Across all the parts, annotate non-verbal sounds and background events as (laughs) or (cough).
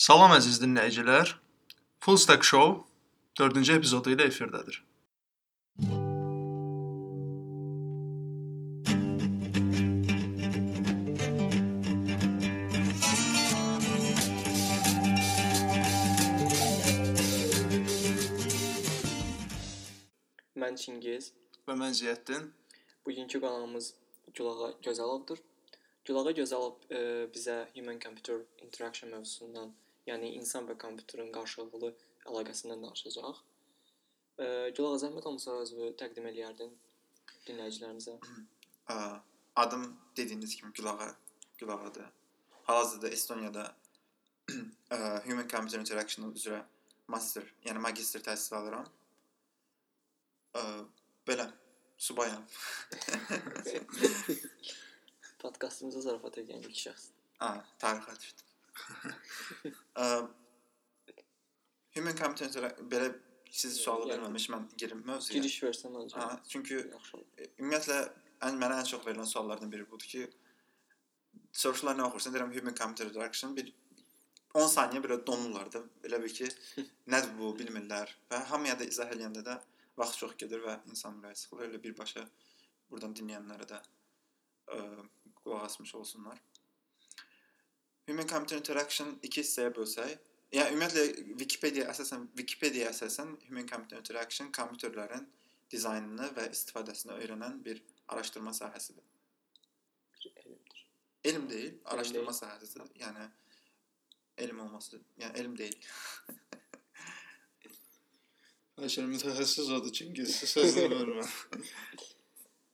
Salam əziz dinləyicilər. Full Stack Show 4-cü epizodu ilə efirdədir. Mən Çingiz. Və mən Ziyəddin. Bugünkü qonağımız Gülağa Gözəlovdur. Gülağa Gözəlov e, bizə human computer interaction mövzusundan, yəni insan və kompüterin qarşılıqlı əlaqəsindən danışacaq. E, Gülağa zəhmət olmasa özünü təqdim eləyərdin dinləyicilərimizə. Adım dediyiniz kimi Gülağa, Gülağadır. Hal-hazırda Estoniyada ə, Human Computer Interaction üzrə master, yəni magistr təhsil alıram. Ə, belə subayam. (laughs) Podkastımıza zarafat edən ilk şəxs. Ha, tarixə düşdüm. Ə, Human Interaction belə siz sualı verməmiş mən girim mövzuya. Giriş versən ancaq. Ha, çünki Yaxşı olar. ümumiyyətlə ən mənə ən çox verilən suallardan biri budur ki, soruşurlar nə oxursan, deyirəm human computer interaction bir 10 saniyə belə donurlar da. Elə bil ki, (laughs) nədir bu bilmirlər və hamıya da izah eləyəndə də vaxt çox gedir və insan ürəyi sıxılır. Elə birbaşa buradan dinləyənlərə də ə, qulaq asmış olsunlar. Human computer interaction iki hissəyə bölsək, yəni ümumiyyətlə Wikipedia əsasən Wikipedia əsasən human computer interaction kompüterlərin dizaynını və istifadəsini öyrənən bir araşdırma sahəsidir. Bir elmdir. Elm deyil, araşdırma deyil. sahəsidir. Yəni elm olması, yəni elm deyil. (laughs) Həşər mütəxəssis odur Çingiz, sözünü vermə.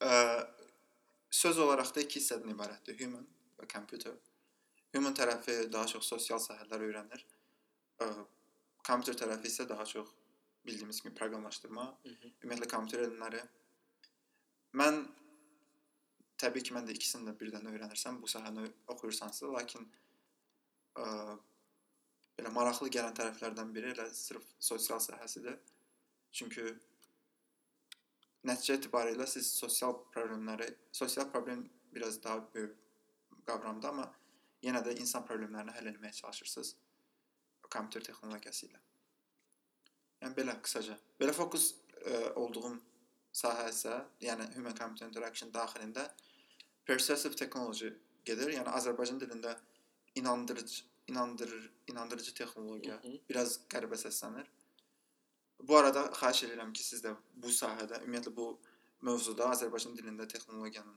Ə, (laughs) söz olaraq da iki hissədən ibarətdir. Human və computer. Human tərəfi daha çox sosial sahələr öyrənir. Ə, kompüter tərəfi isə daha çox bildiyimiz kimi proqramlaşdırma, Mhm. ümumiyyətlə kompüter elmləri. Mən təbii ki, mən də ikisini də birdən öyrənirsəm, bu sahəni oxuyursansa, lakin ə, belə maraqlı gələn tərəflərdən biri elə sırf sosial sahəsidir. Çünki nəticə etibarilə siz sosial problemləri, sosial problem biraz daha böyük qavramdır, amma yenə də insan problemlərini həll etməyə çalışırsınız kompüter texnologiyası ilə. Yəni belə qısaca. Belə fokus ə, olduğum sahə isə, yəni human computer interaction daxilində persuasive technology gedir. Yəni Azərbaycan dilində inandırıcı inandırır, inandırıcı texnologiya Mhm. biraz qəribə səslənir. Bu arada xahiş edirəm ki, siz də bu sahədə, ümumiyyətlə bu mövzuda Azərbaycan dilində texnologiyanın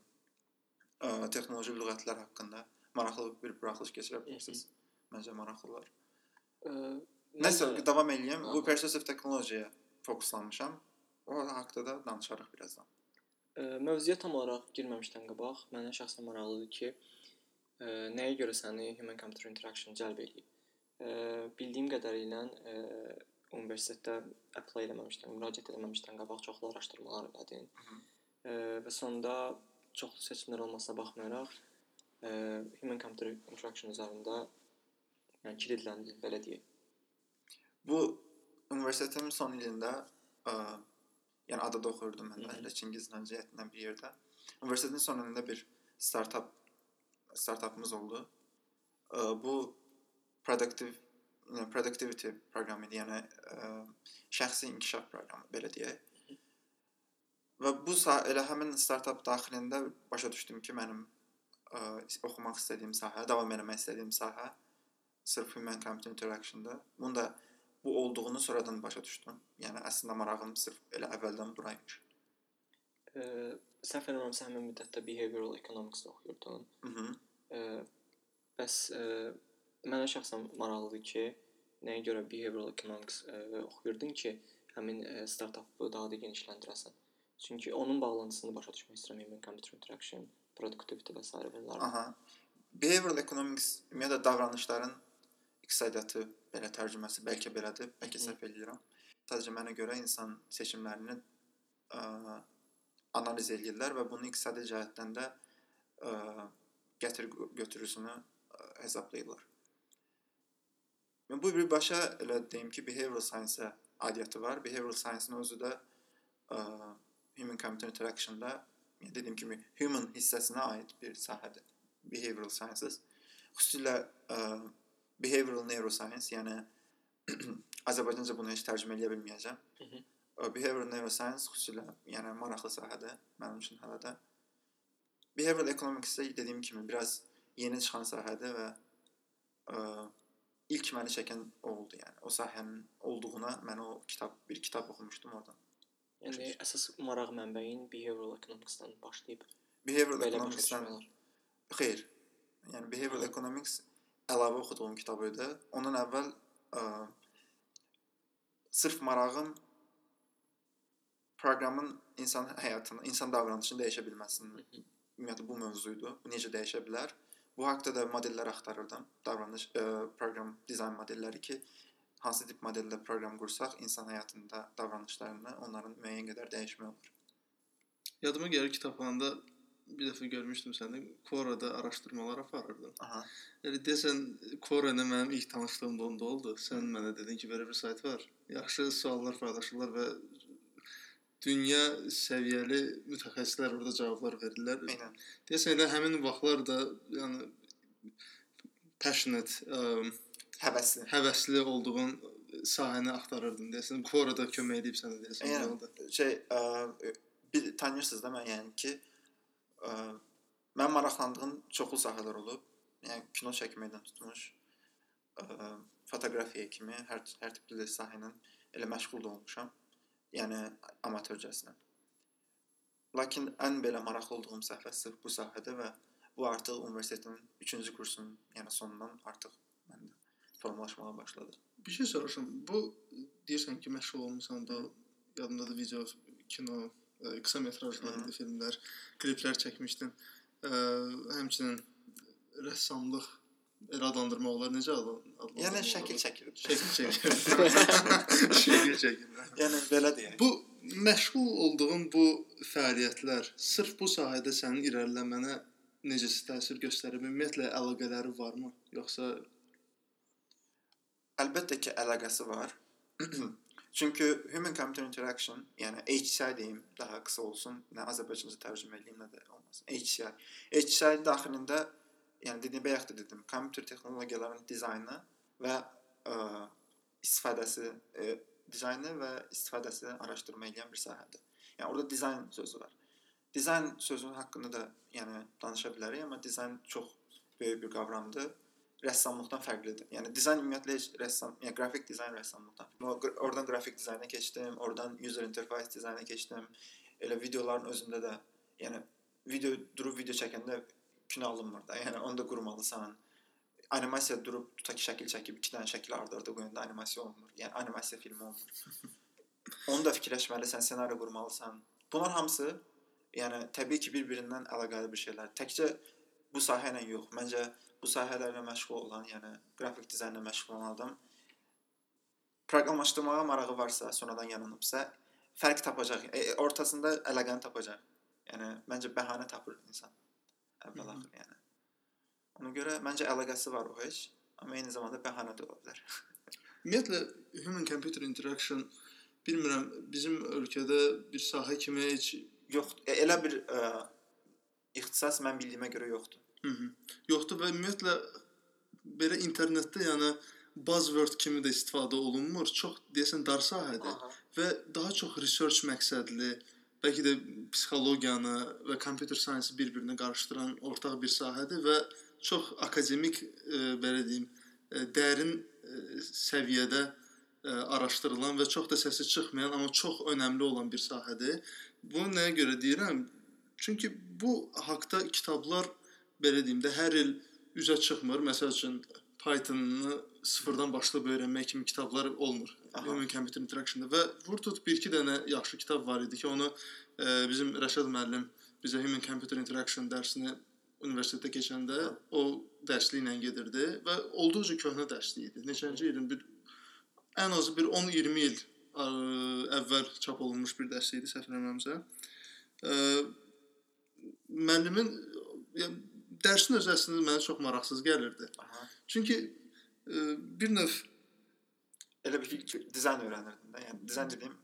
ə, texnoloji lüğətlər haqqında maraqlı bir buraxılış keçirə bilirsiniz. Məncə maraqlılar. Nəsə davam eləyim. Bu persuasive texnologiyaya fokuslanmışam. O haqqda da danışarıq birazdan. Ə, Mövzuya tam olaraq girməmişdən qabaq mənə şəxsən maraqlıdır ki, ə, nəyə görə səni human computer interaction cəlb eləyib? Ə, bildiyim qədərilə ə, universitetdə apply eləməmişdən, müraciət eləməmişdən qabaq çoxlu araşdırmalar elədin. Ə, və sonda çoxlu seçimlər olmasına baxmayaraq human computer interaction üzərində yəni kilidləndin, belə deyək. Bu universitetin son ilində ə, yəni adada oxuyurdum mən də, elə Çingiz Naciyyətindən bir yerdə. Universitetin son ilində bir startap startapımız oldu. Ə, bu productive productivity proqramı idi, yəni ə, şəxsi inkişaf proqramı belə deyək. Və bu elə həmin startap daxilində başa düşdüm ki, mənim ə, oxumaq istədiyim sahə, davam etmək istədiyim sahə sırf human computer interaction-da. Bunun da bu olduğunu sonradan başa düşdüm. Yəni əslində marağım sırf elə əvvəldən buraymış. Ə, səhv eləmirəmsə həmin müddətdə behavioral economics oxuyurdun. Mhm. Ə, bəs ə, mənə şəxsən maraqlıdır ki, nəyə görə behavioral economics ə, oxuyurdun ki, həmin ə, startapı daha da genişləndirəsən. Çünki onun bağlantısını başa düşmək istəyirəm human computer interaction, productivity və s. bunlar. Aha. Behavioral economics ümumiyyətlə davranışların iqtisadiyyatı belə tərcüməsi bəlkə belədir, bəlkə Mhm. səhv eləyirəm. Sadəcə mənə görə insan seçimlərini ə, analiz edirlər və bunu iqtisadi cəhətdən də ə, gətir götürüsünü ə, hesablayırlar. Və bu birbaşa elə deyim ki, behavioral science-ə aidiyyəti var. Behavioral science-ın özü də ə, human computer interaction-da yəni dediyim kimi human hissəsinə aid bir sahədir. Behavioral sciences. Xüsusilə ə, behavioral neuroscience, yəni (clears throat) Azərbaycanca bunu heç tərcümə edə bilməyəcəm. Ə, Behavioral neuroscience xüsusilə, yəni maraqlı sahədir mənim üçün hələ də. Behavioral economics isə dediyim kimi biraz yeni çıxan sahədir və ə, ilk məni çəkən o oldu, yəni. O sahənin olduğuna mən o kitab bir kitab oxumuşdum oradan. Yəni əsas maraq mənbəyin behavioral economics-dan başlayıb Behavioral economics-dən. Xeyr. Yəni behavioral economics əlavə oxuduğum kitab idi. Ondan əvvəl ə, sırf marağım proqramın insan həyatını, insan davranışını dəyişə bilməsini ümumiyyətlə bu mövzuydu. Bu necə dəyişə bilər? Bu haqqda da modellər axtarırdım. Davranış ə, proqram dizayn modelləri ki, hansı tip modellə proqram qursaq insan həyatında davranışlarını onların müəyyən qədər dəyişmək olur. Yadıma gəlir kitabxanada bir dəfə görmüşdüm səni. Quora-da araşdırmalar aparırdın. Aha. Yəni desən Quora ilə mənim ilk tanışlığım da onda oldu. Sən mənə dedin ki, belə bir sayt var. Yaxşı suallar paylaşırlar və dünya səviyyəli mütəxəssislər orada cavablar verirlər. Eynən. Deyəsən elə həmin vaxtlar da yəni passionate, ə, Həvəsli. həvəsli olduğun sahəni axtarırdın. Deyəsən Quora-da kömək edib sənə deyəsən. Yəni, şey ə, bir tanıyırsınız da mən yəni ki ə, mən maraqlandığım çoxlu sahələr olub. Yəni kino çəkməkdən tutmuş ə, fotoqrafiya kimi hər hər tipli sahə ilə elə məşğul da olmuşam. Yəni amatörcəsinə. Lakin ən belə maraqlı olduğum səhifə sırf bu sahədə və bu artıq universitetin 3-cü kursunun, yəni sonundan artıq məndə formalaşmağa başladı. Bir şey soruşum. Bu deyirsən ki, məşğul olmusan da yadımdadır video, kino, ə, qısa metrajlı filmlər, kliplər çəkmişdin. Ə, həmçinin rəssamlıq elə adlandırmaq olar necə adlandırmaq? Yəni şəkil çəkirəm. şəkil (laughs) çəkir. (laughs) şəkil çəkir. Yəni belə deyək. Bu məşğul olduğun bu fəaliyyətlər sırf bu sahədə sənin irəliləmənə necə təsir göstərib? Ümumiyyətlə əlaqələri varmı? Yoxsa Əlbəttə ki, əlaqəsi var. (clears throat) Çünki human computer interaction, yəni HCI deyim, daha qısa olsun, nə Azərbaycanca tərcümə edeyim, nə də olmasın. HCI. HCI daxilində, yəni dediyim bayaq da dedim, kompüter texnologiyalarının dizaynı və ə, istifadəsi, ə, dizaynı və istifadəsi araşdırma edən bir sahədir. Yəni orada dizayn sözü var. Dizayn sözünün haqqında da yəni danışa bilərik, amma dizayn çox böyük bir qavramdır rəssamlıqdan fərqlidir. Yəni dizayn ümumiyyətlə heç rəssam, yəni qrafik dizayn rəssamlıqdan. Oradan qrafik dizayna keçdim, oradan user interface dizayna keçdim. Elə videoların özündə də, yəni video durub video çəkəndə kino alınmır da. (laughs) Yəni onu da qurmalısan. Animasiya durub tutaq ki, şəkil çəkib 2 dənə şəkil ardı-arda qoyanda animasiya olmur. Yəni animasiya filmi olmur. (laughs) Onu da fikirləşməlisən, ssenari qurmalısan. Bunlar hamısı yəni təbii ki, bir-birindən əlaqəli bir şeylər. Təkcə bu sahə ilə yox. Məncə bu sahələrlə məşğul olan, yəni qrafik dizaynla məşğul olan adam proqramlaşdırmağa marağı varsa, sonradan yanılıbsa, fərq tapacaq. E, e, ortasında əlaqəni tapacaq. Yəni məncə bəhanə tapır insan. Əvvəl axır yəni. Ona görə məncə əlaqəsi var o heç, amma eyni zamanda bəhanə də ola bilər. (laughs) Ümumiyyətlə human computer interaction bilmirəm bizim ölkədə bir sahə kimi heç Yox, e, elə bir ə, ixtisas mən bildiyimə görə yoxdur. Hı -hı. yoxdur və ümumiyyətlə belə internetdə yəni buzzword kimi də istifadə olunmur. Çox deyəsən dar sahədir Aha. və daha çox research məqsədli, bəlkə də psixologiyanı və computer science bir-birinə qarışdıran ortaq bir sahədir və çox akademik e, belə deyim, e, dərin e, səviyyədə e, araşdırılan və çox da səsi çıxmayan, amma çox önəmli olan bir sahədir. Bunu nəyə görə deyirəm? Çünki bu haqqda kitablar belə deyim də hər il üzə çıxmır. Məsəl üçün Python-ı sıfırdan başlayıb öyrənmək kimi kitablar olmur. Human Computer Interaction-da və vurtut 1-2 dənə yaxşı kitab var idi ki, onu e, bizim Rəşad müəllim bizə Human Computer Interaction dərsini universitetdə keçəndə Aha. o dərsliklə gedirdi və olduqca köhnə dərslik idi. Neçənci ilin bir ən azı bir 10-20 il ə, əvvəl çap olunmuş bir dərs idi, səhv eləmirəmsə. Ə, müəllimin dərsin özü əslində mənə çox maraqsız gəlirdi. Aha. Çünki ə, bir növ Elə bir dizayn öyrənirdin də. Yəni dizayn dediyim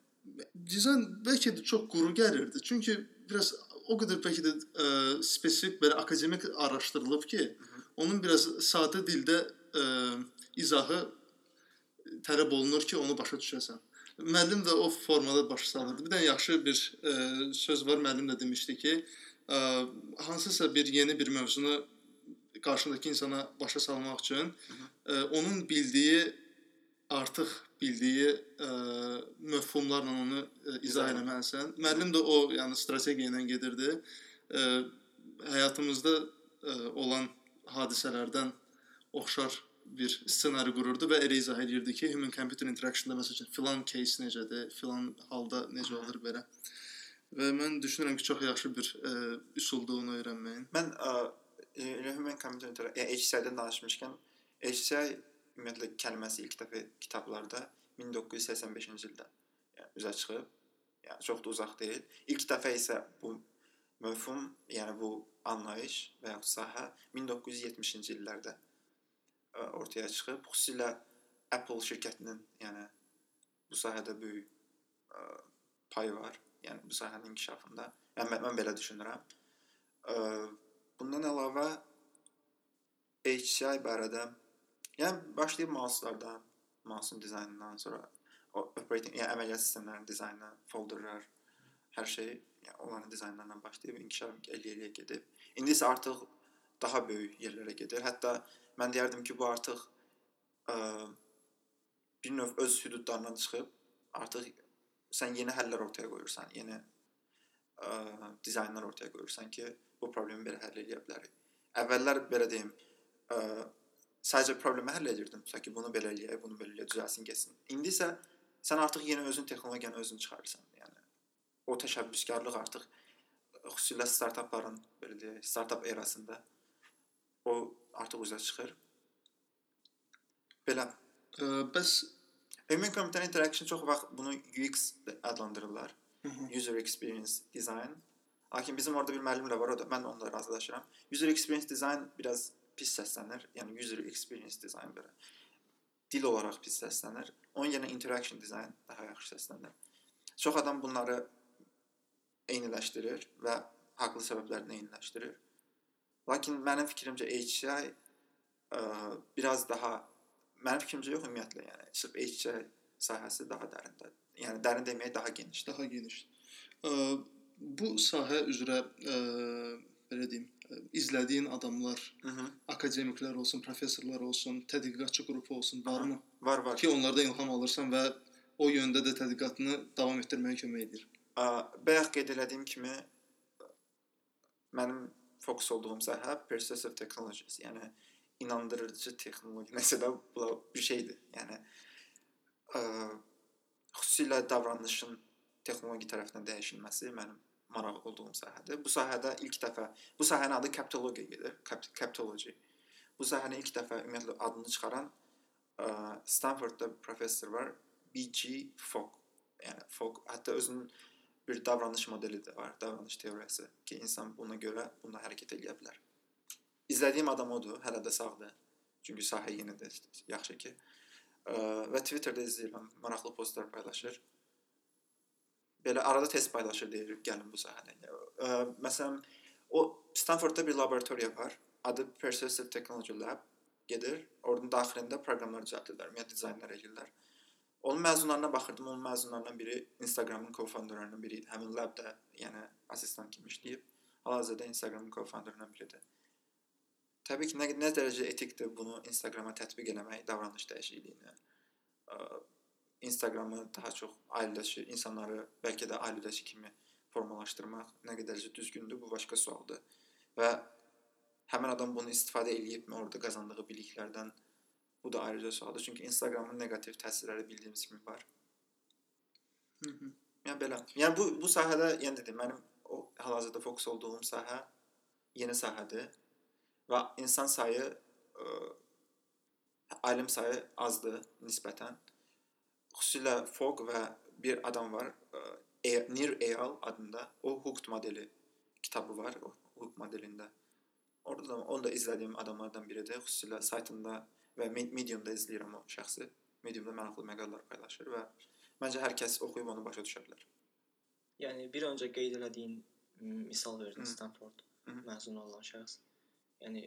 dizayn bəlkə də çox quru gəlirdi. Çünki biraz o qədər bəlkə də ə, spesifik belə akademik araşdırılıb ki, onun biraz sadə dildə ə, izahı tələb olunur ki, onu başa düşəsən. Müəllim də o formada başa salırdı. Bir də yaxşı bir ə, söz var, müəllim də demişdi ki, ə, hansısa bir yeni bir mövzunu qarşındakı insana başa salmaq üçün ə, onun bildiyi artıq bildiyi ə, məfhumlarla onu ə, izah etməlisən. Müəllim də o, yəni strategiya ilə gedirdi. Ə, həyatımızda ə, olan hadisələrdən oxşar bir ssenari qururdu və elə izah edirdi ki, human computer interaction-da məsələn filan case necədir, filan halda necə olur belə. Və mən düşünürəm ki, çox yaxşı bir ə, üsuldur onu öyrənməyin. Mən ə, e, human computer interaction, yəni HCI-dən danışmışkən, HCI ümumiyyətlə kəlməsi ilk dəfə kitablarda 1985-ci ildə yəni üzə çıxıb. Yəni çox da uzaq deyil. İlk dəfə isə bu məfhum, yəni bu anlayış və ya sahə 1970-ci illərdə ə, ortaya çıxıb. Xüsusilə Apple şirkətinin, yəni bu sahədə böyük ə, payı var. Yəni bu sahənin inkişafında. Yəni mən, mən belə düşünürəm. Ə, bundan əlavə HCI barədə yəni başlayıb mouselardan, mouse'un dizaynından sonra o operating, yəni əməliyyat sistemlərinin dizaynı, folderlar, hər şey, yəni onların dizaynlarından başlayıb inkişaf eləyə-eləyə gedib. İndi isə artıq daha böyük yerlərə gedir. Hətta mən deyərdim ki, bu artıq ə, bir növ öz hüdudlarından çıxıb artıq sən yeni həllər ortaya qoyursan, yeni ə, dizaynlar ortaya qoyursan ki, bu problemi belə həll edə bilərik. Əvvəllər belə deyim, ə, sadəcə problemi həll edirdim. Məsələn ki, bunu belə eləyək, bunu belə eləyək, düzəlsin, getsin. İndi isə sən artıq yeni özün texnologiyanı özün çıxarırsan. Yəni o təşəbbüskarlıq artıq xüsusilə startapların belə deyək, startap erasında o artıq üzə çıxır. Belə. Ə, bəs Human Computer Interaction çox vaxt bunu UX adlandırırlar. User Experience Design. Lakin bizim orada bir müəllim də var, o da mən onunla razılaşıram. User Experience Design biraz pis səslənir. Yəni User Experience Design belə dil olaraq pis səslənir. Onun yerinə Interaction Design daha yaxşı səslənir. Çox adam bunları eyniləşdirir və haqlı səbəblərdən eyniləşdirir. Lakin mənim fikrimcə HCI ə, biraz daha mənim fikrimcə yox ümumiyyətlə, yəni sırf HCI sahəsi daha dərindir. Yəni dərin deməyə daha genişdir. daha geniş. Ə, bu sahə üzrə ə, belə deyim, izlədiyin adamlar, Hı -hı. akademiklər olsun, professorlar olsun, tədqiqatçı qrupu olsun, varmı? Var, var. Ki onlardan ilham alırsan və o yöndə də tədqiqatını davam etdirməyə kömək edir. Ə, bayaq qeyd elədiyim kimi mənim fokus olduğum sahə persuasive technologies, yəni inandırıcı texnologiya (laughs) nəsə də bu bir şeydir. Yəni ə, xüsusilə davranışın texnologiya tərəfindən dəyişilməsi mənim maraq olduğum sahədir. Bu sahədə ilk dəfə bu sahənin adı captologiya gedir. Cap captology. Bu sahənin ilk dəfə ümumiyyətlə adını çıxaran ə, Stanfordda professor var, B.G. Fogg. Yəni Fogg hətta özünün bir davranış modeli də var, davranış teoriyası ki, insan buna görə bunda hərəkət edə bilər. İzlədiyim adam odur, hələ də sağdır. Çünki sahə yenidir, yaxşı ki. Və Twitterdə izləyirəm, maraqlı postlar paylaşır. Belə arada test paylaşır deyir, gəlin bu sahədə. Məsələn, o Stanfordda bir laboratoriya var. Adı Persuasive Technology Lab. Gedir, oradan daxilində proqramlar düzəldirlər, ümumiyyətlə dizaynlar edirlər. Onun məzunlarına baxırdım, onun məzunlarından biri Instagramın co-founderlarından biri idi. Həmin labda, yəni assistant kimi işləyib. Hal-hazırda Instagramın co-founderlarından biridir. Təbii ki, nə, nə dərəcə etikdir bunu Instagrama tətbiq eləmək, davranış dəyişikliyini. Instagramı daha çox ailədaşı insanları bəlkə də ailədaşı kimi formalaşdırmaq nə qədərcə düzgündür, bu başqa sualdır. Və həmin adam bunu istifadə eləyibmi orada qazandığı biliklərdən bu da ayrıca sualdır. Çünki Instagramın neqativ təsirləri bildiyimiz kimi var. Hı -hı. Yəni belə. Yəni bu bu sahədə yəni dedim, mənim o hal-hazırda fokus olduğum sahə yeni sahədir və insan sayı ə, alim sayı azdır nisbətən. Xüsusilə Fogg və bir adam var, ə, e, Nir Eyal adında. O Hooked modeli kitabı var, o Hooked modelində. Orada da onu da izlədiyim adamlardan biridir. Xüsusilə saytında və Medium-da izləyirəm o şəxsi. Medium-da maraqlı məqalələr paylaşır və məncə hər kəs oxuyub onu başa düşə bilər. Yəni bir öncə qeyd elədiyin misal verdin Hı. Stanford Hı. məzun olan şəxs. Yəni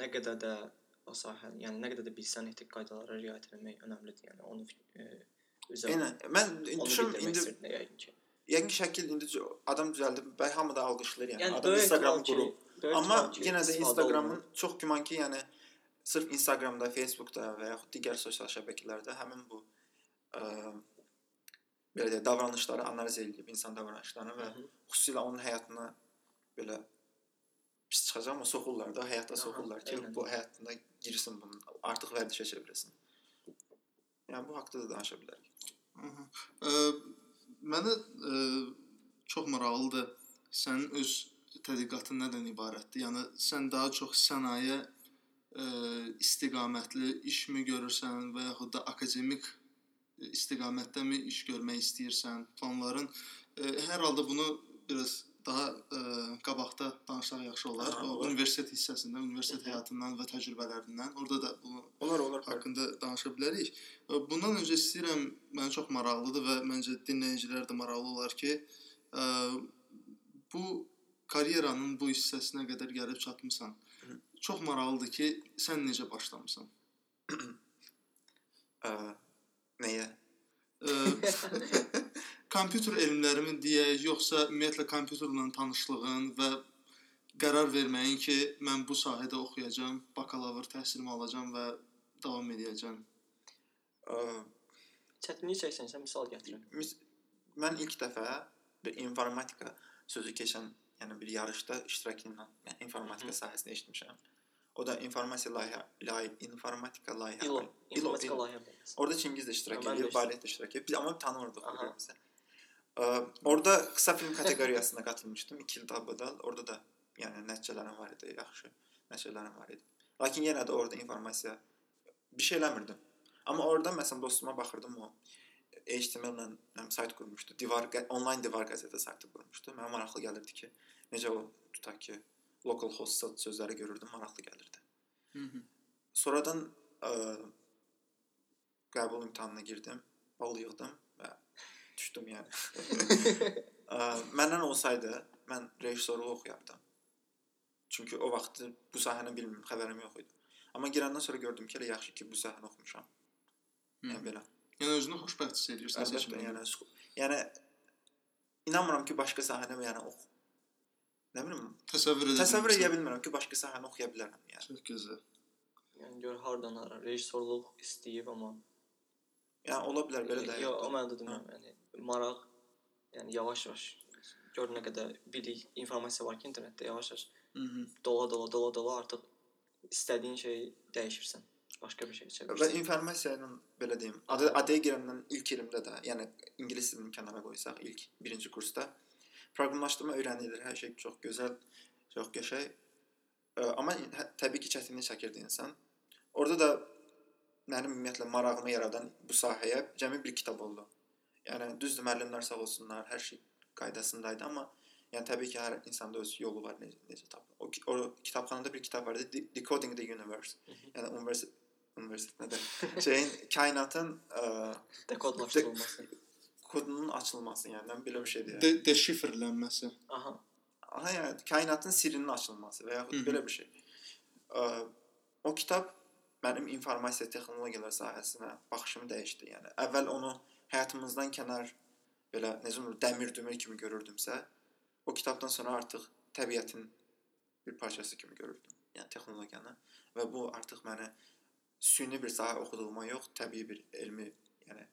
nə qədər də o sahə, yəni nə qədər də bilsən etik qaydalara riayət etmək önəmlidir. Yəni onu e, üzə Eynən. Mən onu düşün bildirmək indi yəqin ki. yəqin ki şəkil indi adam düzəldib, bəy hamı da alqışlayır yəni. Yəni adam Instagram qurub. Amma yenə də Instagramın olunur. çox güman ki, yəni sırf Instagramda, Facebookda və yaxud digər sosial şəbəkələrdə həmin bu ə, belə deyək, davranışları analiz edib insan davranışlarını və xüsusilə onun həyatına belə pis çıxacaq amma soxurlar da, həyata Aha, soxurlar ki, eynən. bu həyatında girsin bunun, artıq vərdişə çevrilsin. Yəni bu haqqda da danışa bilərik. Aha. Ə, mənə ə, çox maraqlıdır. Sənin öz tədqiqatın nədən ibarətdir? Yəni sən daha çox sənaye ə, istiqamətli işmi görürsən və yaxud da akademik istiqamətdəmi iş görmək istəyirsən? Planların ə, hər halda bunu biraz daha ə, qabaqda danışsaq yaxşı olar. Aha, O universitet hissəsində, universitet həyatından və təcrübələrindən orada da bunu Olar, olar. haqqında danışa bilərik. E, Bundan öncə istəyirəm, mənə çox maraqlıdır və məncə dinləyicilər də maraqlı olar ki, ə, bu karyeranın bu hissəsinə qədər gəlib çatmısan. Hı. Çox maraqlıdır ki, sən necə başlamısan? Ə, nəyə? Ə, (laughs) (laughs) kompüter elmlərimi deyək, yoxsa ümumiyyətlə kompüterlə tanışlığın və qərar verməyin ki, mən bu sahədə oxuyacağam, bakalavr təhsilimi alacağam və davam edəcəm. Çətinlik çəksənsə misal gətirin. Mis mən ilk dəfə bir informatika sözü keçən, yəni bir yarışda iştirak edən, yəni informatika Hı. sahəsində eşitmişəm. O da informasiya layihə, layihə informatika layihə. İlo, İlo, informatika İlo. layihə. Orada Çingiz də iştirak də edir, iştirak- Balet də iştirak edir. Biz amma tanımırdıq bir-birimizi. Orada qısa film kateqoriyasına qatılmışdım 2 il dabadal. Orada da yəni nəticələrim var idi, yaxşı nəticələrim var idi. Lakin yenə də orada informasiya bir şey eləmirdim. Amma orada məsələn dostuma baxırdım o HTML-lə həm sayt qurmuşdu. Divar onlayn divar qəzetə saytı qurmuşdu. Mənə maraqlı gəlirdi ki, necə o tutaq ki, localhost sözləri görürdüm, maraqlı gəlirdi. Hı -hı. Sonradan ə, qəbul imtahanına girdim, bal yığdım düşdüm yəni. ə, (laughs) məndən olsaydı, mən rejissorluq oxuyardım. Çünki o vaxt bu sahəni bilmirəm, xəbərim yox idi. Amma girəndən sonra gördüm ki, elə yaxşı ki, bu sahəni oxumuşam. Hı. Yəni belə. Yəni özünü xoşbəxt hiss edirsən seçimində. yəni yəni inanmıram ki, başqa sahəni yəni ox nə bilim, təsəvvür edə təsəvvür edə bilmirəm ki, başqa sahəni oxuya bilərəm yəni. Çox gözəl. Yəni gör hardan hara rejissorluq istəyib amma Yəni ola bilər belə də. Yox, o mənada demirəm. Yəni maraq yəni yavaş-yavaş gör nə qədər bilik, informasiya var ki, internetdə yavaş-yavaş Mhm. dola dola dola dola artıq istədiyin şeyi dəyişirsən. Başqa bir şey Və çevirirsən. informasiya ilə belə deyim, adaya girəndən ilk ilimdə də, yəni ingilis dilini kənara qoysaq, ilk birinci kursda proqramlaşdırma öyrənilir. Hər şey çox gözəl, çox qəşəng. Amma hə, təbii ki, çətinlik çəkirdi insan. Orada da mənim ümumiyyətlə marağımı yaradan bu sahəyə cəmi bir kitab oldu. Yəni düzdür, müəllimlər sağ olsunlar, hər şey qaydasındaydı, amma yəni təbii ki, hər insanda öz yolu var necə, necə tapılır. O, o kitabxanada bir kitab var idi, De- Decoding the Universe. Yəni universitet universitetdə şeyin (laughs) kainatın ə, Dekodlaşdırılması. kodunun açılması, yəni mən belə bir şey deyirəm. De deşifrlənməsi. Aha. Aha, yəni kainatın sirrinin açılması və yaxud Hı -hı. belə bir şey. Ə, o kitab mənim informasiya texnologiyaları sahəsinə baxışımı dəyişdi. Yəni əvvəl onu həyatımızdan kənar belə necə olur, dəmir dümür kimi görürdümsə, o kitabdan sonra artıq təbiətin bir parçası kimi görürdüm. Yəni texnologiyanı və bu artıq məni süni bir sahə oxuduğuma yox, təbii bir elmi, yəni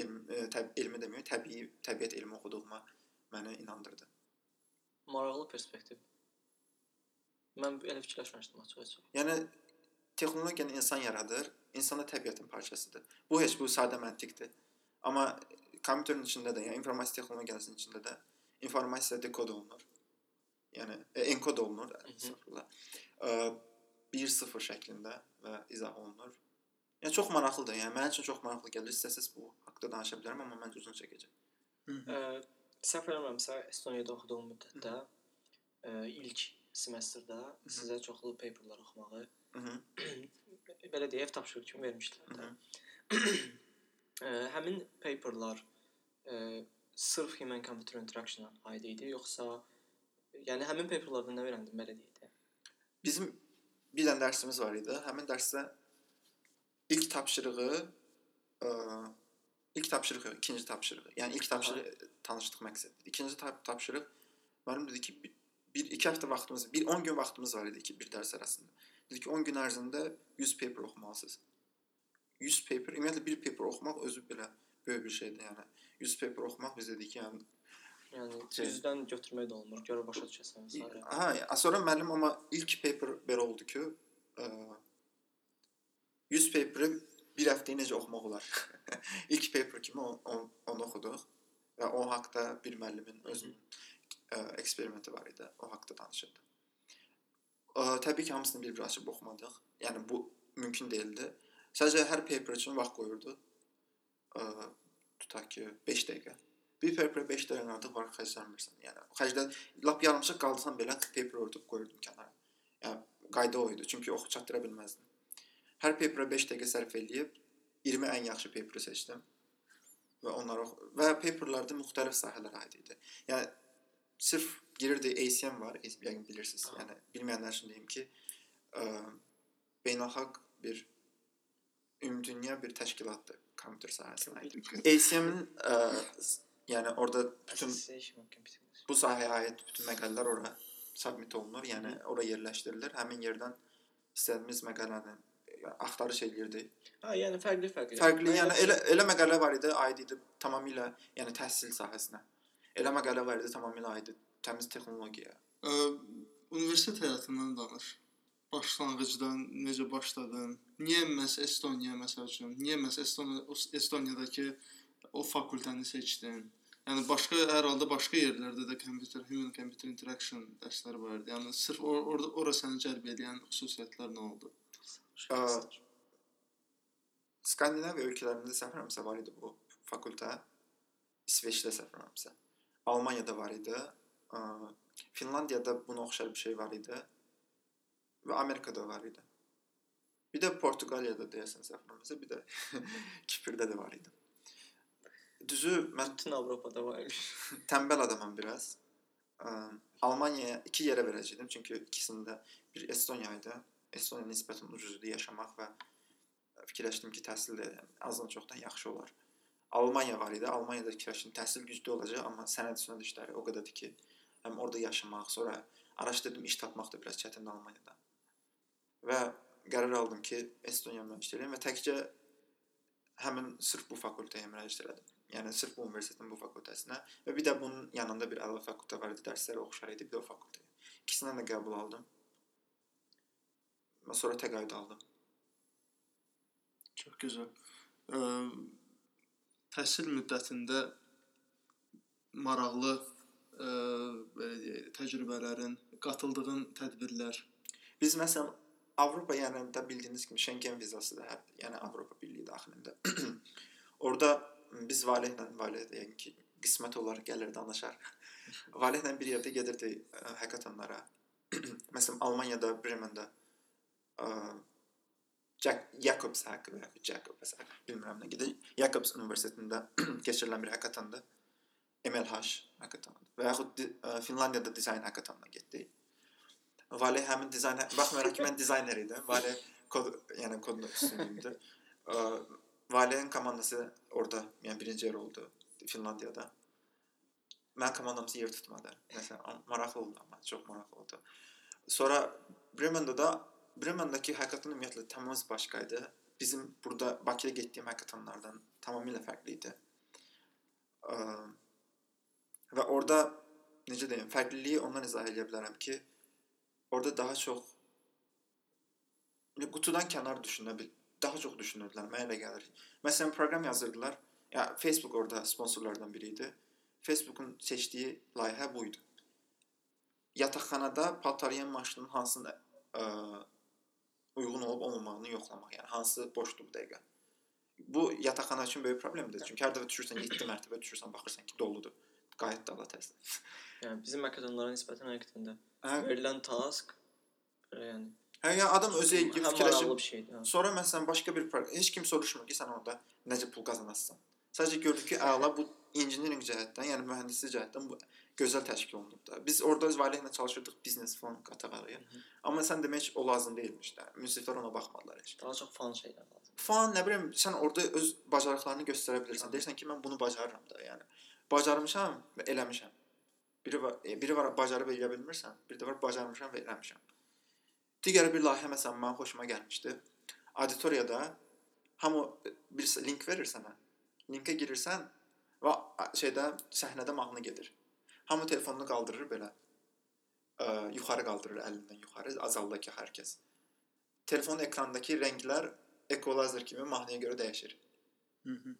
elm, e, təb elmi deməyə, təbii təbiət elmi oxuduğuma məni inandırdı. Maraqlı perspektiv. Mən elə fikirləşməmişdim açıqcası. Yəni texnologiyanı insan yaradır, insan da təbiətin parçasıdır. Bu heç bu sadə məntiqdir. Amma kompüterin içində də, yəni informasiya texnologiyasının içində də informasiya dekod olunur. Yəni e, enkod olunur, əslində. 1-0 şəklində və izah olunur. Yəni çox maraqlıdır. Yəni mənim üçün çox maraqlı gəlir. İstəsəz bu haqqda danışa bilərəm, amma məncə uzun çəkəcək. Ə, səhv eləmirəmsə, Estoniyada oxuduğum müddətdə ə, ilk semestrdə sizə çoxlu paperlar oxumağı, (clears throat) belə deyək, ev tapşırığı kimi vermişdilər də. (clears throat) Ə, həmin paperlar ə, sırf human computer interaction-a aid idi, yoxsa yəni həmin paperlardan nə öyrəndim belə deyək də. Bizim bir dənə dərsimiz var idi. Həmin dərsdə ilk tapşırığı ə, ilk tapşırıq yox, ikinci tapşırığı. Yəni ilk tapşırıq tanışlıq məqsədi. İkinci tap tapşırıq müəllim dedi ki, bir, bir iki həftə vaxtımız, bir 10 gün vaxtımız var idi ki, bir dərs arasında. Dedi ki, 10 gün ərzində 100 paper oxumalısınız. 100 paper, ümumiyyətlə bir paper oxumaq özü belə böyük bir şeydir, yəni. 100 paper oxumaq biz dedik ki, yəni Yəni Şey- üzdən götürmək də olmur. Görə başa düşəsən. Aha, ya- sonra müəllim amma ilk paper belə oldu ki, ə, 100 paperi bir həftəyə necə oxumaq olar? (laughs) ilk paper kimi on, on, onu oxuduq və o haqqda bir müəllimin özünün ə, eksperimenti var idi. O haqqda danışırdı. Ə, təbii ki, hamısını bir-bir açıb oxumadıq. Yəni bu mümkün deyildi. Sadəcə hər paper üçün vaxt qoyurdu. Ə, tutaq ki, 5 dəqiqə. Bir paper 5 dəqiqə artıq var xərclənmirsən. Yəni xərclə lap yarımçıq qaldısan belə paper örtüb qoyurdum kənara. Yəni qayda o idi, çünki oxu çatdıra bilməzdim. Hər paperə 5 dəqiqə sərf eləyib 20 ən yaxşı paperi seçdim və onları və paperlarda müxtəlif sahələrə aid idi. Yəni sırf girirdi ACM var, yəqin bilirsiniz. Yəni bilməyənlər üçün deyim ki, ə, beynəlxalq bir ümumdünya bir təşkilatdır kompüter sahəsinə aid. ACM-in s- yəni orada bütün bu sahəyə aid bütün məqalələr ora submit olunur, yəni ora yerləşdirilir. Həmin yerdən istədiyimiz məqaləni yəni, axtarış eləyirdik. Ha, yəni fərqli-fərqli. Fərqli, yəni elə elə məqalə var idi, aid idi tamamilə, yəni təhsil sahəsinə. Elə məqalə var idi tamamilə aid idi təmiz texnologiyaya. Ə, universitet həyatından danış. Başlanğıcdan necə başladın? Niyə məhz Estoniya məsəl üçün? Niyə məhz Estoniya Estoniyadakı o fakültəni seçdin? Yəni başqa hər halda başqa yerlərdə də computer, human computer interaction dərsləri var idi. Yəni sırf or orada ora səni cəlb edən xüsusiyyətlər nə oldu? Ə, Skandinaviya ölkələrində səfərəmsə var idi bu fakültə. İsveçdə səfərəmsə. Almaniyada var idi. Ə, Finlandiyada buna oxşar bir şey var idi. Və Amerikada var idi. Bir də Portuqaliyada deyəsən səfərəmsə, bir də (laughs) Kiprdə də var idi. Düzü mən bütün Avropada var (laughs) imiş. tənbəl adamam biraz. Almaniyaya iki yerə verəcəydim çünki ikisində bir Estoniya idi. Estoniya nisbətən ucuzdur yaşamaq və fikirləşdim ki, təhsil də azdan çoxdan yaxşı olar. Almaniya var idi. Almaniyada fikirləşdim təhsil güclü olacaq, amma sənəd sünəd işləri o qədərdir ki, həm orada yaşamaq, sonra araşdırdım iş tapmaq da biraz çətindir Almaniyada. Və qərar aldım ki, Estoniya müraciət və təkcə həmin sırf bu fakültəyə müraciət elədim. Yəni sırf bu universitetin bu fakültəsinə və bir də bunun yanında bir əlavə fakültə var idi, dərsləri oxşar idi, bir də o fakültəyə. İkisindən də qəbul aldım. Və sonra təqaüd aldım. Çox gözəl. Ə, təhsil müddətində maraqlı ə, belə deyək, təcrübələrin, qatıldığın tədbirlər. Biz məsələn Avropa yəni də bildiyiniz kimi Schengen vizasıdır, hə, yəni Avropa Birliyi daxilində. (clears throat) Orada biz valehlə, valeh də yəqin ki, qismət olar gəlir danışar. (laughs) valehlə bir yerdə gedirdi ə, hackathonlara. (clears throat) məsələn Almaniyada Bremen-də ə, Jack Jacobs haqqı və ya Jacobs haqqı bilmirəm nə gedir. Jacobs Universitetində (clears throat) keçirilən bir hackathondur. MLH hackathonu. Və yaxud di, ə, Finlandiyada dizayn hackathonuna getdik. Vale həmin dizayn baxmayaraq ki, (laughs) mən dizayner idim. Vale kod, yəni kodun üstünlüyümdür. Ə, Vale'nin komandası orada, yəni birinci yer oldu Finlandiyada. Mən komandamız yer tutmadı. Məsələn, maraqlı oldu amma çox maraqlı oldu. Sonra Bremen-də da Bremen-dəki hackathon ümumiyyətlə tamamilə başqa idi. Bizim burada Bakıya getdiyim hackathonlardan tamamilə fərqli idi. Və orada necə deyim, fərqliliyi ondan izah edə bilərəm ki, orada daha çox qutudan kənar düşünə bil, daha çox düşünürdülər. Mənə elə gəlir. Məsələn, proqram yazırdılar. Ya Facebook orada sponsorlardan biri idi. Facebookun seçdiyi layihə bu idi. Yataqxanada paltaryan maşının hansına ə, uyğun olub olmamağını yoxlamaq, yəni hansı boşdur bu dəqiqə. Bu yataqxana üçün böyük problemdir. Çünki hər dəfə düşürsən 7 mərtəbə düşürsən, baxırsan ki, doludur. Qayıt dala tezdən. Yəni bizim hackathonlara nisbətən həqiqətən də Hə, verilən task belə yəni hə ya adam özü eləyib fikirləşib şeydir. hə. Sonra məsələn başqa bir proqram, heç kim soruşmur ki, sən orada necə pul qazanasan. Sadəcə gördük ki, əla bu engineering cəhətdən, yəni mühəndislik cəhətdən bu gözəl təşkil olunub da. Biz orada öz Valehlə çalışırdıq biznes falan qatağarıya. Amma sən demək o lazım deyilmiş də. Müsiflər ona baxmadılar heç. Daha çox fan şeylər lazım. Falan nə bilim sən orada öz bacarıqlarını göstərə bilirsən. Deyirsən ki, mən bunu bacarıram da, yəni. Bacarmışam və eləmişəm. Biri var, e, biri var bacarıb eləyə bilmirsən, bir də var bacarmışam və eləmişəm. Digər bir layihə məsələn mənim xoşuma gəlmişdi. Auditoriyada hamı bir link verir sənə. Linkə girirsən və şeydə səhnədə mahnı gedir. Hamı telefonunu qaldırır belə. Ə, yuxarı qaldırır əlindən yuxarı, azaldakı hər kəs. Telefonun ekrandakı rənglər ekolazer kimi mahnıya görə dəyişir. Hı -hı.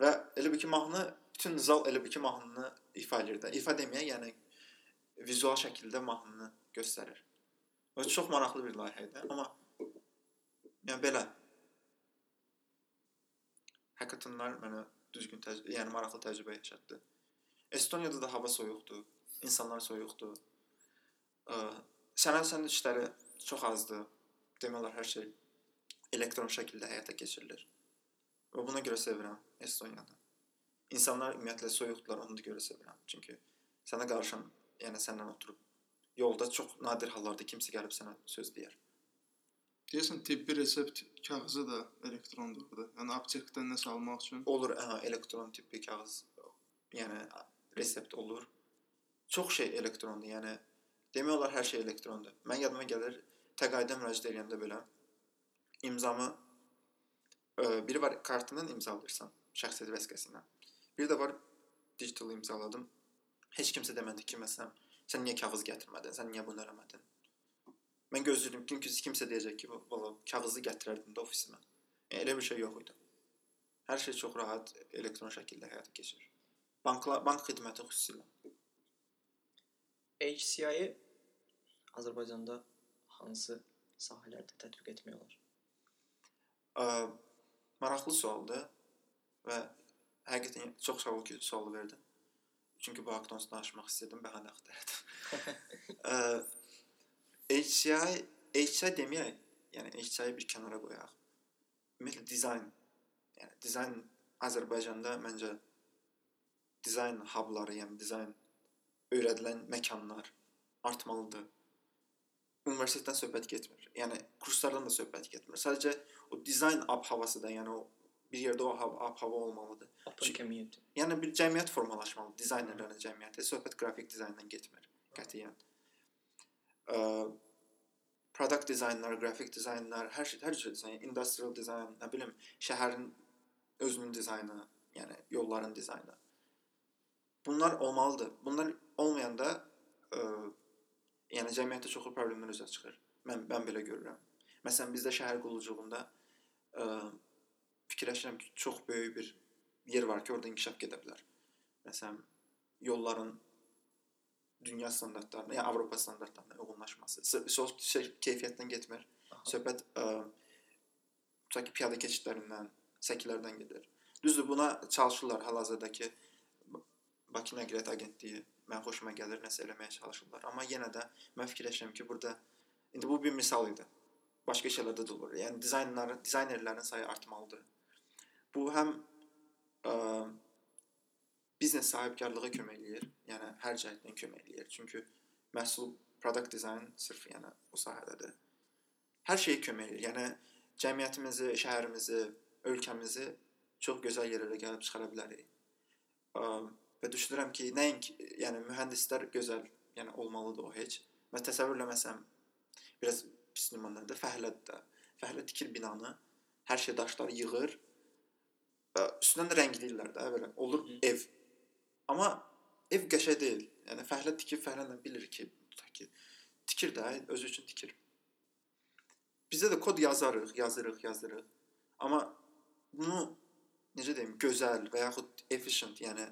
Və elə bil ki mahnı bütün zal elə bil ki mahnını ifa edir də. İfa deməyə, yəni vizual şəkildə mahnını göstərir. Və çox maraqlı bir layihə idi, amma yəni belə hackathonlar mənə düzgün təcrübə, yəni maraqlı təcrübə yaşatdı. Estoniyada da hava soyuqdur, insanlar soyuqdur. Ə, sənəd sənəd işləri çox azdır. Demək olar hər şey elektron şəkildə həyata keçirilir. Və buna görə sevirəm Estoniyanı. İnsanlar ümumiyyətlə soyuqdular, onu da görə sevirəm. Çünki sənə qarşın, yəni səndən oturub yolda çox nadir hallarda kimsə gəlib sənə söz deyər. Deyəsən tibbi resept kağızı da elektrondur burada. Yəni aptekdən nəsə almaq üçün. Olur, hə, elektron tipli kağız, yəni resept olur. Çox şey elektrondur. Yəni demək olar hər şey elektrondur. Mən yadıma gəlir, təqaüdə müraciət edəndə belə imzamı ə, biri var kartından imzalayırsan, şəxsiyyət vəsiqəsindən. Bir də var digital imzaladım. Heç kimsə demədi ki, məsələn, sən niyə kağız gətirmədin? Sən niyə bunu eləmədin? Mən gözləyirdim ki, kimsə, kimsə deyəcək ki, valla kağızı gətirərdim də ofisimə. Yəni, elə bir şey yox idi. Hər şey çox rahat elektron şəkildə həyata keçir. Banklar, bank xidməti xüsusilə. HCI-yi Azərbaycanda hansı sahələrdə tətbiq etmək olar? Ə, maraqlı sualdır və həqiqətən çox sağ ol ki, sualı verdin. Çünki bu haqqda onsuz danışmaq istədim, bəhanə axtarırdım. (laughs) Ə, HCI, HCI deməyək, yəni HCI bir kənara qoyaq. Ümumiyyətlə dizayn, yəni dizayn Azərbaycanda məncə dizayn hubları, yəni dizayn öyrədilən məkanlar artmalıdır. Universitetdən söhbət getmir. Yəni kurslardan da söhbət getmir. Sadəcə o dizayn ab-havası da, yəni o bir yerdə o ab-hava olmalıdır. Open community. Yəni bir cəmiyyət formalaşmalıdır, dizaynerlərin cəmiyyəti. Söhbət qrafik dizayndan getmir qətiyyən. Ə, product dizaynlar, qrafik dizaynlar, hər şey, hər cür dizayn, industrial dizayn, nə bilim, şəhərin özünün dizaynı, yəni yolların dizaynı. Bunlar olmalıdır. Bunlar olmayanda ə, yəni cəmiyyətdə çoxlu problemlər üzə çıxır. Mən mən belə görürəm. Məsələn, bizdə şəhər qulluculuğunda ə, fikirləşirəm ki, çox böyük bir yer var ki, orada inkişaf gedə bilər. Məsələn, yolların dünya standartlarına, ya Avropa standartlarına uyğunlaşması. Sırf şey, keyfiyyətdən getmir. Aha. Söhbət ə, tutaq ki, piyada keçidlərindən, səkilərdən gedir. Düzdür, buna çalışırlar hal-hazırdakı Bakı Nəqliyyat Agentliyi mən xoşuma gəlir, nəsə eləməyə çalışırlar. Amma yenə də mən fikirləşirəm ki, burada indi bu bir misal idi. Başqa şeylərdə də olur. Yəni dizaynlar, dizaynerlərin sayı artmalıdır. Bu həm ə, biznes sahibkarlığa kömək eləyir. Yəni hər cəhətdən kömək eləyir. Çünki məhsul product design sırf yəni o sahədədir. Hər şeyə kömək eləyir. Yəni cəmiyyətimizi, şəhərimizi, ölkəmizi çox gözəl yerlərə gəlib çıxara bilərik. Ə, və düşünürəm ki, nəinki, yəni mühəndislər gözəl, yəni olmalıdır o heç. Və təsəvvür eləməsəm biraz pis nümunədir, fəhlədir də. Fəhlə tikir binanı, hər şey daşları yığır. Üstündən də rəngləyirlər də, belə olur Hı. ev. Amma ev qəşəng deyil. Yəni fəhlə tikir, fəhlə də bilir ki, tutaq ki, tikir də, özü üçün tikir. Bizdə də kod yazarıq, yazırıq, yazırıq. Amma bunu necə deyim, gözəl və yaxud efficient, yəni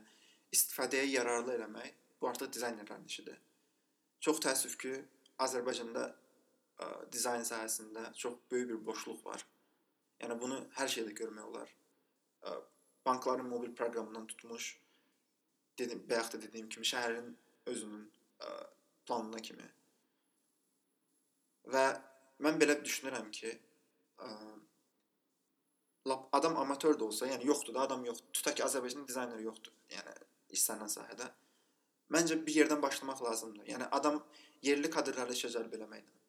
istifadəyə yararlı eləmək bu artıq dizaynerlərin işidir. Çox təəssüf ki, Azərbaycanda ə, dizayn sahəsində çox böyük bir boşluq var. Yəni bunu hər şeydə görmək olar. Ə, bankların mobil proqramından tutmuş dedim, bayaq da dediyim kimi şəhərin özünün ə, planına kimi. Və mən belə düşünürəm ki, ə, lap adam amatör də olsa, yəni yoxdur da adam yoxdur. Tutaq ki, Azərbaycanda dizayner yoxdur. Yəni istənilən sahədə. Məncə bir yerdən başlamaq lazımdır. Yəni adam yerli kadrlarla işə cəlb eləməklə,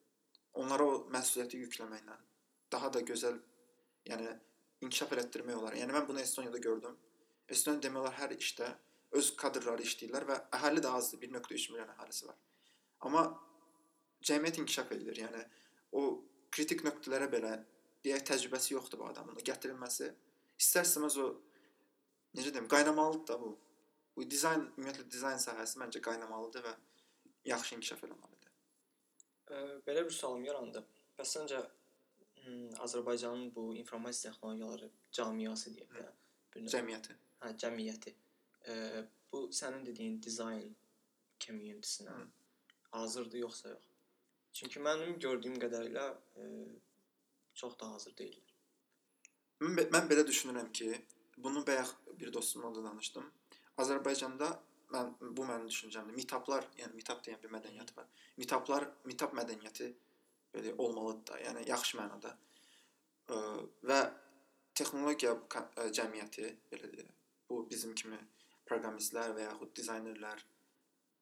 onlara o məsuliyyəti yükləməklə daha da gözəl, yəni inkişaf elətdirmək. Yəni mən bunu Estoniyada gördüm. Estoniya demək hər işdə öz kadrları işləyirlər və əhali də azdır, 1.3 milyon əhalisi var. Amma cəmiyyət inkişaf edir. Yəni o kritik nöqtələrə belə deyək təcrübəsi yoxdur bu adamın. Gətirilməsi istər-istəməz o necə deyim, qaynamalıdır da bu. Bu dizayn, ümumiyyətlə dizayn sahəsi məncə qaynamalıdır və yaxşı inkişaf eləməlidir. Ə, belə bir sualım yarandı. Bəs səncə Azərbaycanın bu informasiya texnologiyaları də, bir növ Cəmiyyəti. hə, cəmiyyəti. Ə, bu sənin dediyin dizayn community-sinə Hı. hazırdır yoxsa yox? Çünki mənim gördüyüm qədərilə ə, çox da hazır deyillər. Mən, mən belə düşünürəm ki, bunu bayaq bir dostumla da danışdım. Azərbaycanda mən bu mənim düşüncəmdir. Mitaplar, yəni mitap deyən bir mədəniyyət var. Mitaplar, mitap mədəniyyəti belə olmalıdır da, yəni yaxşı mənada. Ə, və texnologiya ə, cəmiyyəti belə deyək. Bu bizim kimi proqramistlər və yaxud dizaynerlər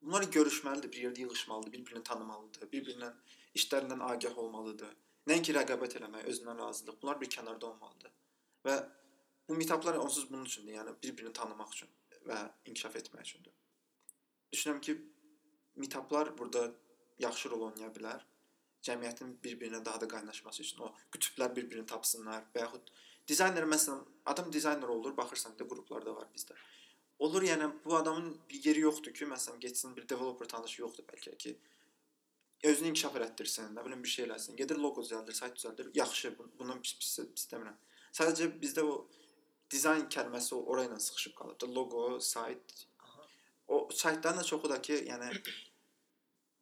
bunlar görüşməlidir, bir yerdə yığılmalıdır, bir-birini tanımalıdır, bir-birindən işlərindən agah olmalıdır. Nəinki rəqabət eləmək, özündən razılıq. Bunlar bir kənarda olmalıdır. Və bu mitaplar onsuz bunun üçündür, yəni bir-birini tanımaq üçün və inkişaf etmək üçündür. Düşünürəm ki, mitaplar burada yaxşı rol oynaya bilər. Cəmiyyətin bir-birinə daha da qaynaşması üçün o qütblər bir-birini tapsınlar və yaxud dizayner məsələn adam dizayner olur, baxırsan da qruplarda var bizdə. Olur yəni bu adamın bir yeri yoxdur ki, məsələn getsin bir developer tanışı yoxdur bəlkə ki, özünü inkişaf elətdirsin, nə bilim bir şey eləsin. Gedir loqo düzəldir, sayt düzəldir. Yaxşı, bu- bundan pis pis demirəm. Sadəcə bizdə o dizayn kəlməsi ora ilə sıxışıb qalıb. Loqo, sayt. O saytların da çoxu da ki, yəni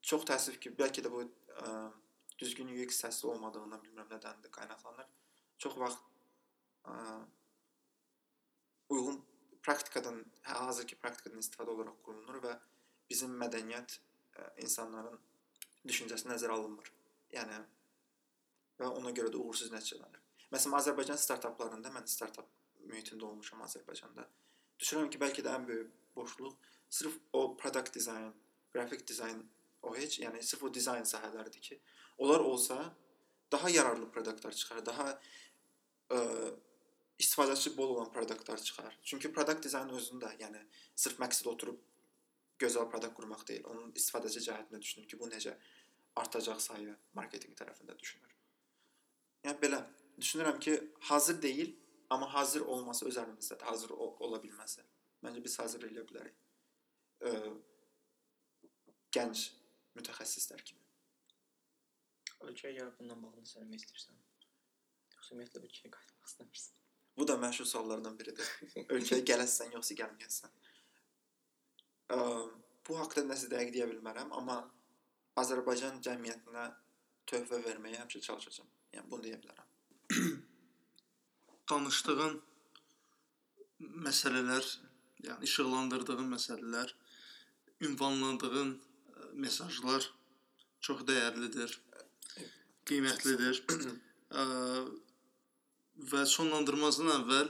çox təəssüf ki, bəlkə də bu ə, düzgün UX səsli olmadığından bilmirəm nədəndir qaynaqlanır. Çox vaxt ə, uyğun praktikadan, hə, hazırki praktikadan istifadə olaraq qurulur və bizim mədəniyyət ə, insanların düşüncəsi nəzərə alınmır. Yəni və ona görə də uğursuz nəticələnir. Məsələn, Azərbaycan startaplarında mən startap mühitində olmuşam Azərbaycanda. Düşünürəm ki, bəlkə də ən böyük boşluq sırf o product design, grafik dizayn o heç, yəni sırf o dizayn sahələridir ki, onlar olsa daha yararlı produktlar çıxar, daha ə, istifadəçi bol olan produktlar çıxar. Çünki product dizayn özündə, yəni sırf məqsəd oturub gözəl produkt qurmaq deyil. Onun istifadəçi cəhətində düşünür ki, bu necə artacaq sayı marketinq tərəfində düşünür. Yəni belə düşünürəm ki, hazır deyil, amma hazır olması öz əlimizdədir. Hazır ol ola bilməsi. Məncə biz hazır eləyə bilərik. Ə, gənc mütəxəssislər kimi. Ölkəyə gəlib bundan bağlı söyləmək istəyirsən? Yoxsa ümumiyyətlə ölkəyə qayıtmaq istəmirsən? Bu da məşhur suallardan biridir. Ölkəyə gələsən yoxsa gəlməyəsən. Ə, bu haqqda nəsə dəqiq deyə bilmərəm, amma Azərbaycan cəmiyyətinə töhfə verməyə həmişə çalışacağam. Yəni bunu deyə bilərəm. danışdığın məsələlər, yəni işıqlandırdığın məsələlər, ünvanladığın ə, mesajlar çox dəyərlidir, qiymətlidir. (clears throat) Və sonlandırmazdan əvvəl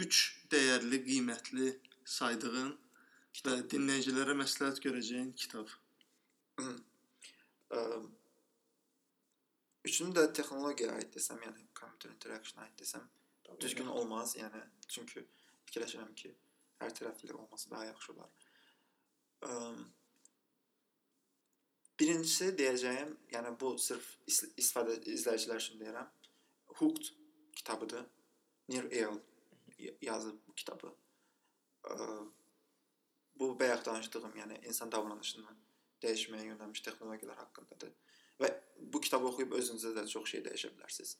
3 dəyərli, qiymətli saydığın və dinləyicilərə məsləhət görəcəyin kitab. Üçünü də texnologiyaya aid desəm, yəni computer interaction aid desəm, düzgün olmaz, yəni çünki fikirləşirəm ki, hər tərəfli olması daha yaxşı olar. Ə, birincisi deyəcəyim, yəni bu sırf is- istifadə izləyicilər üçün deyirəm. Hooked kitabıdır. Nir Eyal yazıb bu kitabı. Ə, bu bayaq danışdığım, yəni insan davranışını dəyişməyə yönəlmiş texnologiyalar haqqındadır. Və bu kitabı oxuyub özünüzdə də çox şey dəyişə bilərsiniz.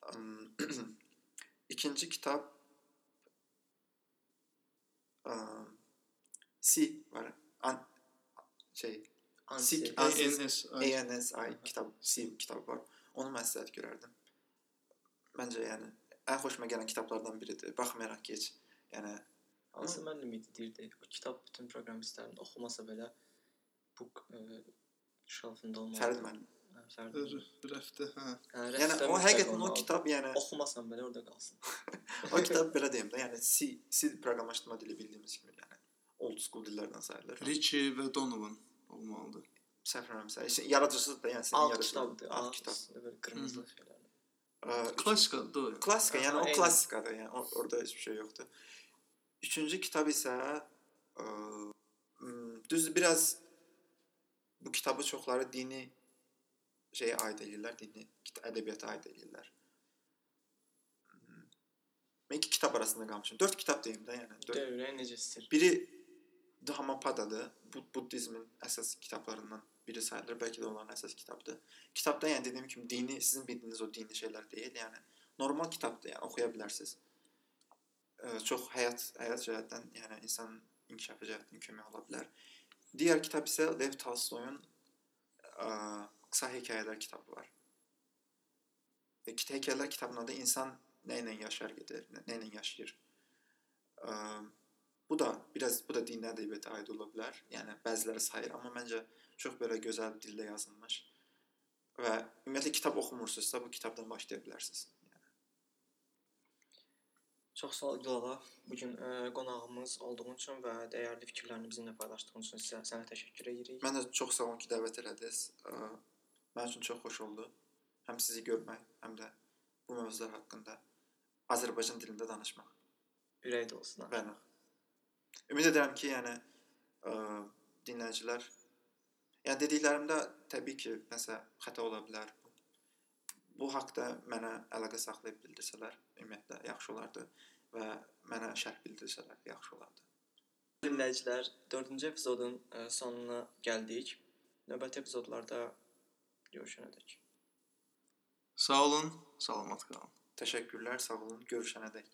(clears throat) İkinci kitab əm, C var. An şey Ansi. Ansi- ANS ANSI kitab C kitabı var. Onu məsləhət görərdim. Məncə yəni ən xoşuma gələn kitablardan biridir. Baxmayaraq ki, heç yəni Hansı müəllim idi deyirdi? O kitab bütün proqramistlərin oxumasa belə bu ə, şalfında olmalı. Fərid müəllim. Hə, rəfdə, hə. Hə, Yəni rəfdə o həqiqətən o kitab yəni oxumasan belə orada qalsın. (laughs) o kitab belə deyim də, yəni C, C proqramlaşdırma dili bildiyimiz kimi yəni old school dillərdən sayılır. Richie və Donovan olmalıdır. Səhv eləmirəmsə, işte yaradıcısı da, yəni yaradıcın. kitabdır. Alt kitab. kitab. Böyle kırmızı şeyler. Ə, Klassikadır da o. yəni. Klassika, yəni o klassikadır, yəni o- orada heç bir şey yoxdur. Üçüncü kitab isə ə, m, düz biraz bu kitabı çoxları dini şeyə aid edirlər, dini ədəbiyyata aid. Hmm. Mən iki kitab arasında qalmışam. 4 kitab deyim də, yəni. Dörd. Dövrə necə istir? Biri Dhammapada'dır. Bu Buddizmin əsas kitablarından biri sayılır. Bəlkə də onların əsas kitabıdır. Kitabda yəni dediyim kimi dini, sizin bildiyiniz o dini şeylər deyil, yəni normal kitabdır, yəni oxuya bilərsiniz. Ə, çox həyat həyat cəhətdən, yəni insan inkişafı cəhətdən kömək ola bilər. Digər kitab isə Lev Tolstoyun ə, qısa hekayələr kitabı var. Və qısa hekayələr kitabının adı insan nə ilə yaşar gedir, nə nə ilə yaşayır. Ə, bu da biraz bu da din ədəbiyyata aid ola bilər. Yəni bəziləri sayır, amma məncə çox belə gözəl dildə yazılmış. Və ümumiyyətlə kitab oxumursunuzsa bu kitabdan başlaya bilərsiniz. Çox sağ ol Gülağa. Bu gün ə, qonağımız olduğun üçün və dəyərli fikirlərini bizimlə paylaşdığın üçün sizə sənə təşəkkür edirik. Mən də çox sağ olun ki, dəvət elədiniz. Ə, Mənim üçün çox xoş oldu. Həm sizi görmək, həm də bu mövzular haqqında Azərbaycan dilində danışmaq. Ürək olsun. ha. Bəli. Ümid edirəm ki, yəni ə, dinləyicilər yəni dediklərimdə təbii ki, nəsə xəta ola bilər. Bu haqqda mənə əlaqə saxlayıb bildirsələr, ümumiyyətlə yaxşı olardı və mənə şərh bildirsələr yaxşı olardı. Dinləyicilər, 4-cü epizodun ə, sonuna gəldik. Növbəti epizodlarda görüşənədək. Sağ olun, salamat qalın. Təşəkkürlər, sağ olun, görüşənədək.